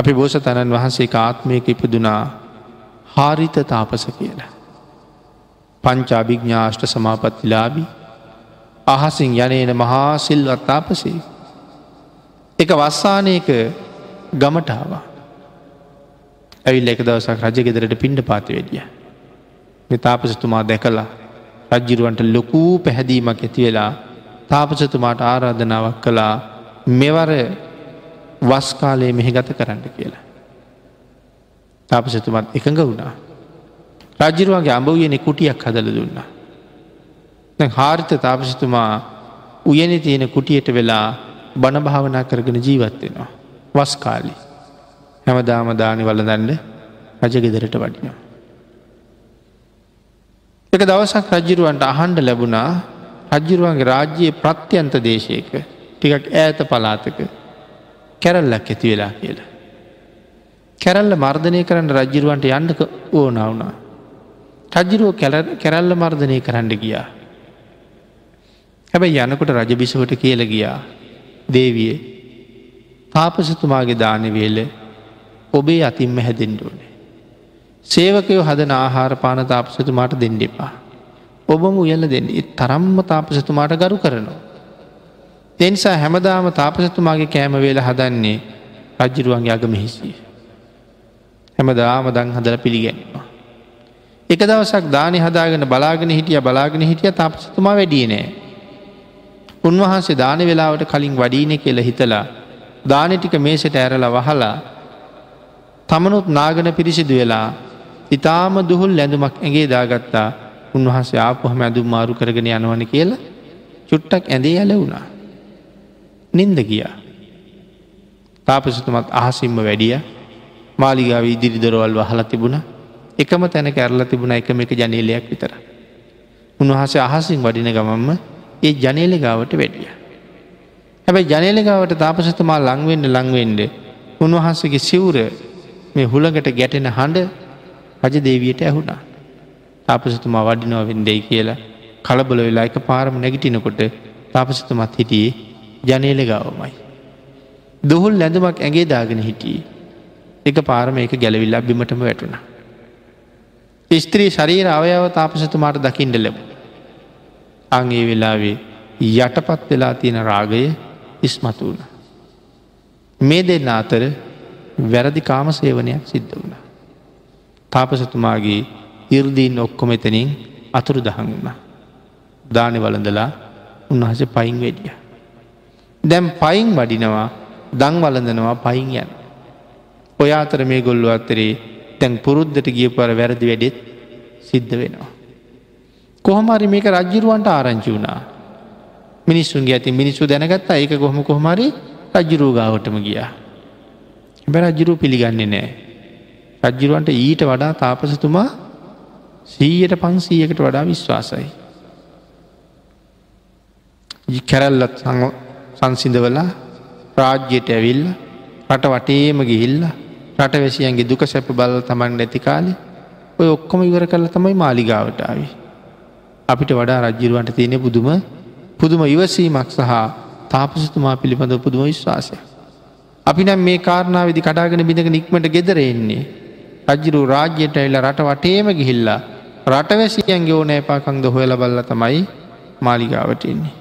අපි බෝසතණන් වහන්සේ ආත්මයක ඉපදුනා හාරිත තාපස කියලා. පංචාභිග්ඥාෂ්ට සමාපත්තිලාබී අහසින් යනේන මහා සිල්වත් තාපසේ. එක වස්සානයක ගමටාවා. ඇවිල් එක දවසක් රජ ගෙදරට පිණ්ඩ පාති වැඩිය. තාපසතුමා දැකලා රජ්ජිරුවන්ට ලොකූ පැහැදීමක් ඇති වෙලා තාපසතුමාට ආරාධනාවක් කළා මෙවර වස්කාලයේ මෙහි ගත කරන්න කියලා. තාපසතුමත් එකඟ වුණා. රජ්ජිරුවන්ගේ අඹවයනෙ කුටියක් හදල දුන්නා. හාරිත තාපසිතුමා උයනෙ තියෙන කුටියට වෙලා බණ භාවනා කරගෙන ජීවත්වෙනවා. වස්කාලි. හැමදාම දානි වලදන්න රජගෙදරට වඩිනවා. එක දවසක් රජ්ජිරුවන්ට අහන්ඩ ලැබුණා රජ්ජිරුවන්ගේ රාජ්‍යයේ ප්‍රත්‍යන්ත දේශයක ටිකක් ඈත පලාතක කැරල්ලක් ඇති වෙලා කියලා. කැරල්ල මර්ධනය කරන්න රජ්ජිරුවන්ට යන්නක ඕන වුණා. රජ්ජිරුව කැරල්ල මර්ධනය කරන්න ගියා. හැබැයි යනකොට රජබිසවට කියල ගියා දේවිය තාපසතුමාගේ දානවේල ඔබේ අතින්ම හැදෙන්ඩුවනේ. සේවකයෝ හදන ආහාර පාන තාපසතුමාට දෙන්න එපා. ඔබම උයල්ල දෙන්න තරම්ම තාපසතුමාට ගරු කරනවා. එනිසා හැමදාම තාපසතුමාගේ කෑමවේල හදන්නේ රජ්ජිරුවන්ගේ අග මෙහිසිය. හැමදාම දං හදල පිළිගැන්වා. එක දවසක් දානය හදාගෙන බලාගෙන හිටිය බලාගෙන හිටිය තාපසතුමා වැඩිය නෑ. උන්වහන්සේ දාන වෙලාවට කලින් වඩීන කියල හිතලා දානටික මේසට ඇරල වහලා තමනුත් නාගන පිරිසිදු වෙලා ඉතාම දුහුල් ඇඳුමක් ඇගේ දාගත්තා උන්වහන්සේ ආපුහම ඇඳුම් මාරු කරගෙන යනවන කියලා චුට්ටක් ඇඳේ ඇල වුණා. නින්ද ගියා. තාපසතුමත් අහසිම්ම වැඩිය මාලිගාව ඉදිරි දොරවල් වහලා තිබුණ එකම තැන කැරල තිබුණ එකම එක ජනීලයක් විතර. උන්වහසේ අහසින් වඩින ගමම්ම ඒ ජනේලගාවට වැඩිය. හැබැයි ජනේලගාවට තාපසතුමා ලංවෙන්ඩ ලංවෙන්ඩ උන්වහන්සගේ සිවුර මේ හුළඟට ගැටෙන හඬ රජ දේවයට ඇහුණා. තාපසතුමා වඩිනවා වෙන්ඩෙයි කියලා කලබල වෙලා එක පාරම නැගිටිනකොට තාපසතුමත් හිටියේ ජනේලගාවමයි. දුහුල් ලැඳුමක් ඇගේ දාගෙන හිටියේ එක පාරම එක ගැලවිල්ලා බිමටම වැටුණ. ස්ත්‍රී ශරීර අවයාව තාපසතුමාට දකිින්ට ලැබු. අංගේ වෙලාවේ යටපත් වෙලා තියෙන රාගය ඉස්මතු වුණ. මේ දෙන්න අතර වැරදි කාම සේවනයක් සිද්ධ වුණ. තාපසතුමාගේ ඉර්දීන් ඔක්කොම එතනින් අතුරු දහන් වුණ. දානෙ වලඳලා උන්වහස පයින් වෙඩිය. දැම් පයින් වඩිනවා දං වලඳනවා පයින් යන. ඔය අතර මේ ගොල්ලු අත්තරේ තැන් පුරුද්ධට ගිය පර වැරදි වැඩෙත් සිද්ධ වෙනවා. කොහොමරි මේක රජ්ජිරුවන්ට ආරංචි වුණා. මිනිස්සුන්ගේ ඇති මිනිස්සු දැනගත්තා ඒක කොහොම කොහමරි රජ්ජුරූගාවටම ගියා. හැබැ රජ්ජිරූ පිළිගන්නේ නෑ. රජ්ජිරුවන්ට ඊට වඩා තාපසතුමා සීයට පන්සීයකට වඩා විශ්වාසයි. කැරල්ලත් සංසිඳවලා රාජ්‍යයට ඇවිල්ල රට වටේම ගිහිල්ල රට වැසියන්ගේ දුක සැප බල තමන් නැති කාලේ ඔය ඔක්කොම ඉවර කරල තමයි මාලිගාවටාවේ. අපිට වඩා රජ්ජිරුවන්ට තියෙන පුදුම පුදුම ඉවසීමක් සහ තාපසතුමා පිළිබඳ පුදුම විශ්වාසය. අපි නම් මේ කාරණාව විදි කඩාගෙන බිඳක නික්මට ගෙදරෙන්නේ. රජ්ජිරු රාජ්‍යයට ඇල්ල රට වටේම ගිහිල්ලා රටවැසියන්ගේ ඕන එපාකංද හොයල බල්ල තමයි මාලිගාවටෙන්නේ.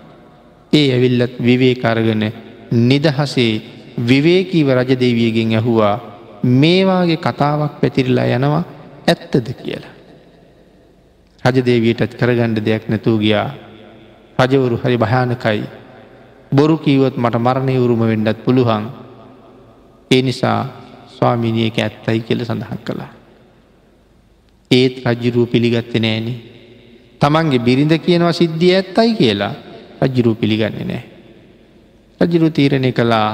ඒ ඇවිල්ලත් විවේකරගෙන නිදහසේ විවේකීව රජදේවියගෙන් ඇහුවා මේවාගේ කතාවක් පැතිරිලා යනවා ඇත්තද කියලා. රජදේවීටත් කරගණ්ඩ දෙයක් නැතුූ ගියා. රජවරු හරි භයානකයි. බොරු කීවොත් මට මරණය උරුම වෙන්ඩත් පුළුවන්. ඒ නිසා ස්වාමිනියක ඇත්තයි කියල සඳහන් කළා. ඒත් රජ්ජුරූ පිළිගත්ත නෑනේ. තමන්ගේ බිරිඳ කියනවා සිද්ධිය ඇත්තයි කියලා. රජ්ජුරූ පිළිගන්න නෑ. රජුරු තීරණය කළා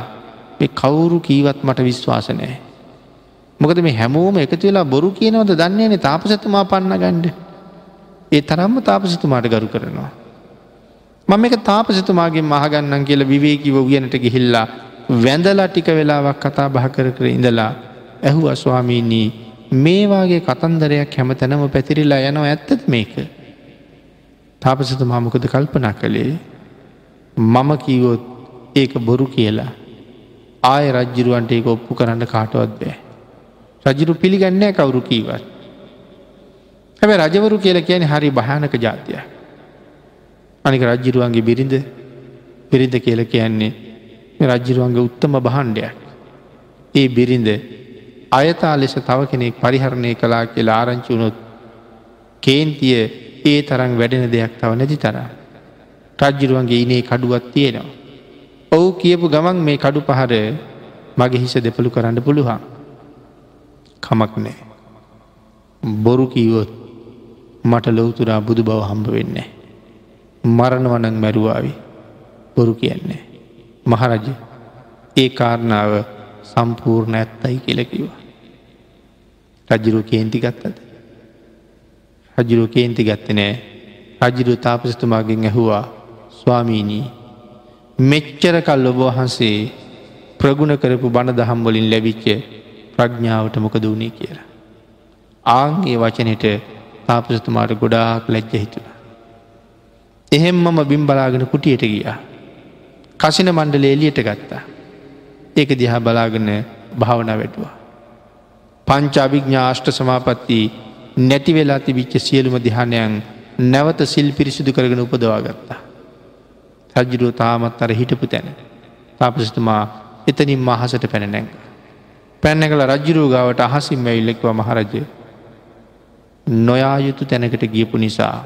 මේ කවුරු කීවත් මට විශ්වාස නෑ. මොකද මේ හැමෝම එකතු වෙලා බොරු කියනවද දන්නේනේ තාපසතුමා පන්න ගණ්ඩ ඒ තරම්ම තාපසිතුමාට ගරු කරනවා. මම එක තාපසිතුමාගේ මහගන්නන් කියල විවේකිව වියනට ගිහිල්ලා වැඳලා ටික වෙලාවක් කතා බහ කර කර ඉඳලා ඇහු අස්වාමීනී මේවාගේ කතන්දරයක් හැම තැනම පැතිරිලා යනවා ඇත්තත් මේක. තාපසතුමා මොකද කල්පනා කළේ මම කීවොත් ඒක බොරු කියලා ආය රජ්ජිරුවන්ට ඒක ඔප්පු කරන්න කාටවත් බෑ. රජරු පිළිගන්නෑ කවුරු කීවත්. හැබ රජවරු කියල කියන හරි භයානක ජාතිය. අනික රජ්ජිරුවන්ගේ බිරිඳ පිරිඳ කියල කියන්නේ රජ්ජිරුවන්ගේ උත්තම බහන්ඩයක්. ඒ බිරිඳ අයතා ලෙස තව කෙනෙක් පරිහරණය කලා කියලා ආරංචි වුණොත් කේන්තිය ඒ තරම් වැඩෙන දෙයක් තව නැති තරම්. රජ්ජිරුවන්ගේ ඉනේ කඩුවත් තියෙනවා. ඔවු කියපු ගමන් මේ කඩු පහර මගේ හිස දෙපළු කරන්න පුළුවන්. කමක් නෑ. බොරු කීවොත් මට ලොවතුරා බුදු බව හම්බ වෙන්න. මරණවනං මැරුවාවි බොරු කියන්නේ. මහරජ ඒ කාරණාව සම්පූර්ණ ඇත්තයි කියලකිවා. රජරුව කේන්ති ගත්තද. රජරුව කේන්ති ගත්ත නෑ රජරු තාපසතුමාගෙන් ඇහුවා ස්වාමීනී මෙච්චර කල් ඔබ වහන්සේ ප්‍රගුණ කරපු බණ දහම් වලින් ලැබිච්ච ප්‍රඥාවට මොකද වුණේ කියලා. ආන්ගේ වචනයට තාපසතුමාට ගොඩාක් ලැජ්ජ හිතුව. එහෙම් මම බිම් බලාගෙන කුටියට ගියා. කසින මණ්ඩල එලියට ගත්තා. ඒක දිහා බලාගන්න භාවන වැටවා. පංච අභිග්ඥාෂ්ට සමාපත්ති නැති වෙලා තිබිච්ච සියලුම දිහානයන් නැවත සිල් පිරිසිදු කරගෙන උපදවා ගත්තා. රජ්ජුරුව තාමත් අර හිටපු තැන. තාපසිතුමා එතනින් මහසට පැන නැංග. පැන්න කළ රජ්ජුරුව ගාවට අහසිම් ඇවිල්ලෙක්ව මහරජය නොයායුතු තැනකට ගියපු නිසා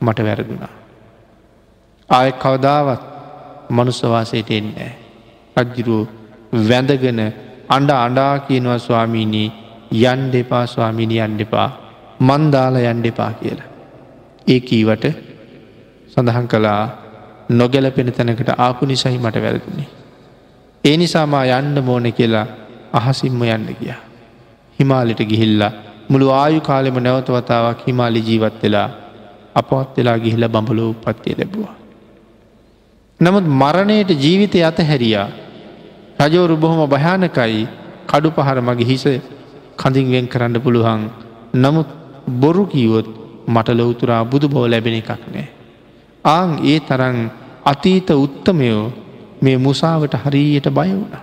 මට වැරදුනා. ආය කවදාවත් මනුස්සවාසයට එන්නේ. රජ්ජුරුව වැඳගෙන අන්ඩ අඩා කියනවා ස්වාමීණී යන් දෙපා ස්වාමිනි යන් දෙපා මන්දාල යන් දෙපා කියලා. ඒ කීවට සඳහන් කළා නොගැලපෙන තැනකට ආපු නිසයි මට වැරදුනේ. ඒ නිසාමා යන්න මෝන කියලා අහසිම්ම යන්න ගිය. හිමාලිට ගිහිල්ලා මුළු ආයු කාලෙම නැවත වතාවක් හිමාලි ජීවත් වෙලා අපවත් වෙලා ගිහිල්ල බඹලෝ උපත්තිය ලැබවා. නමුත් මරණයට ජීවිතය අත හැරියා රජවරු බොහොම භයානකයි කඩු පහර මගේ හිස කඳින් වෙන් කරන්න පුළුවන් නමුත් බොරු කීවොත් මට ලොවතුරා බුදු බෝ ලැබෙන එකක් නෑ. ආං ඒ තරන් අතීත උත්තමයෝ මේ මුසාාවට හරියට බය වුණ.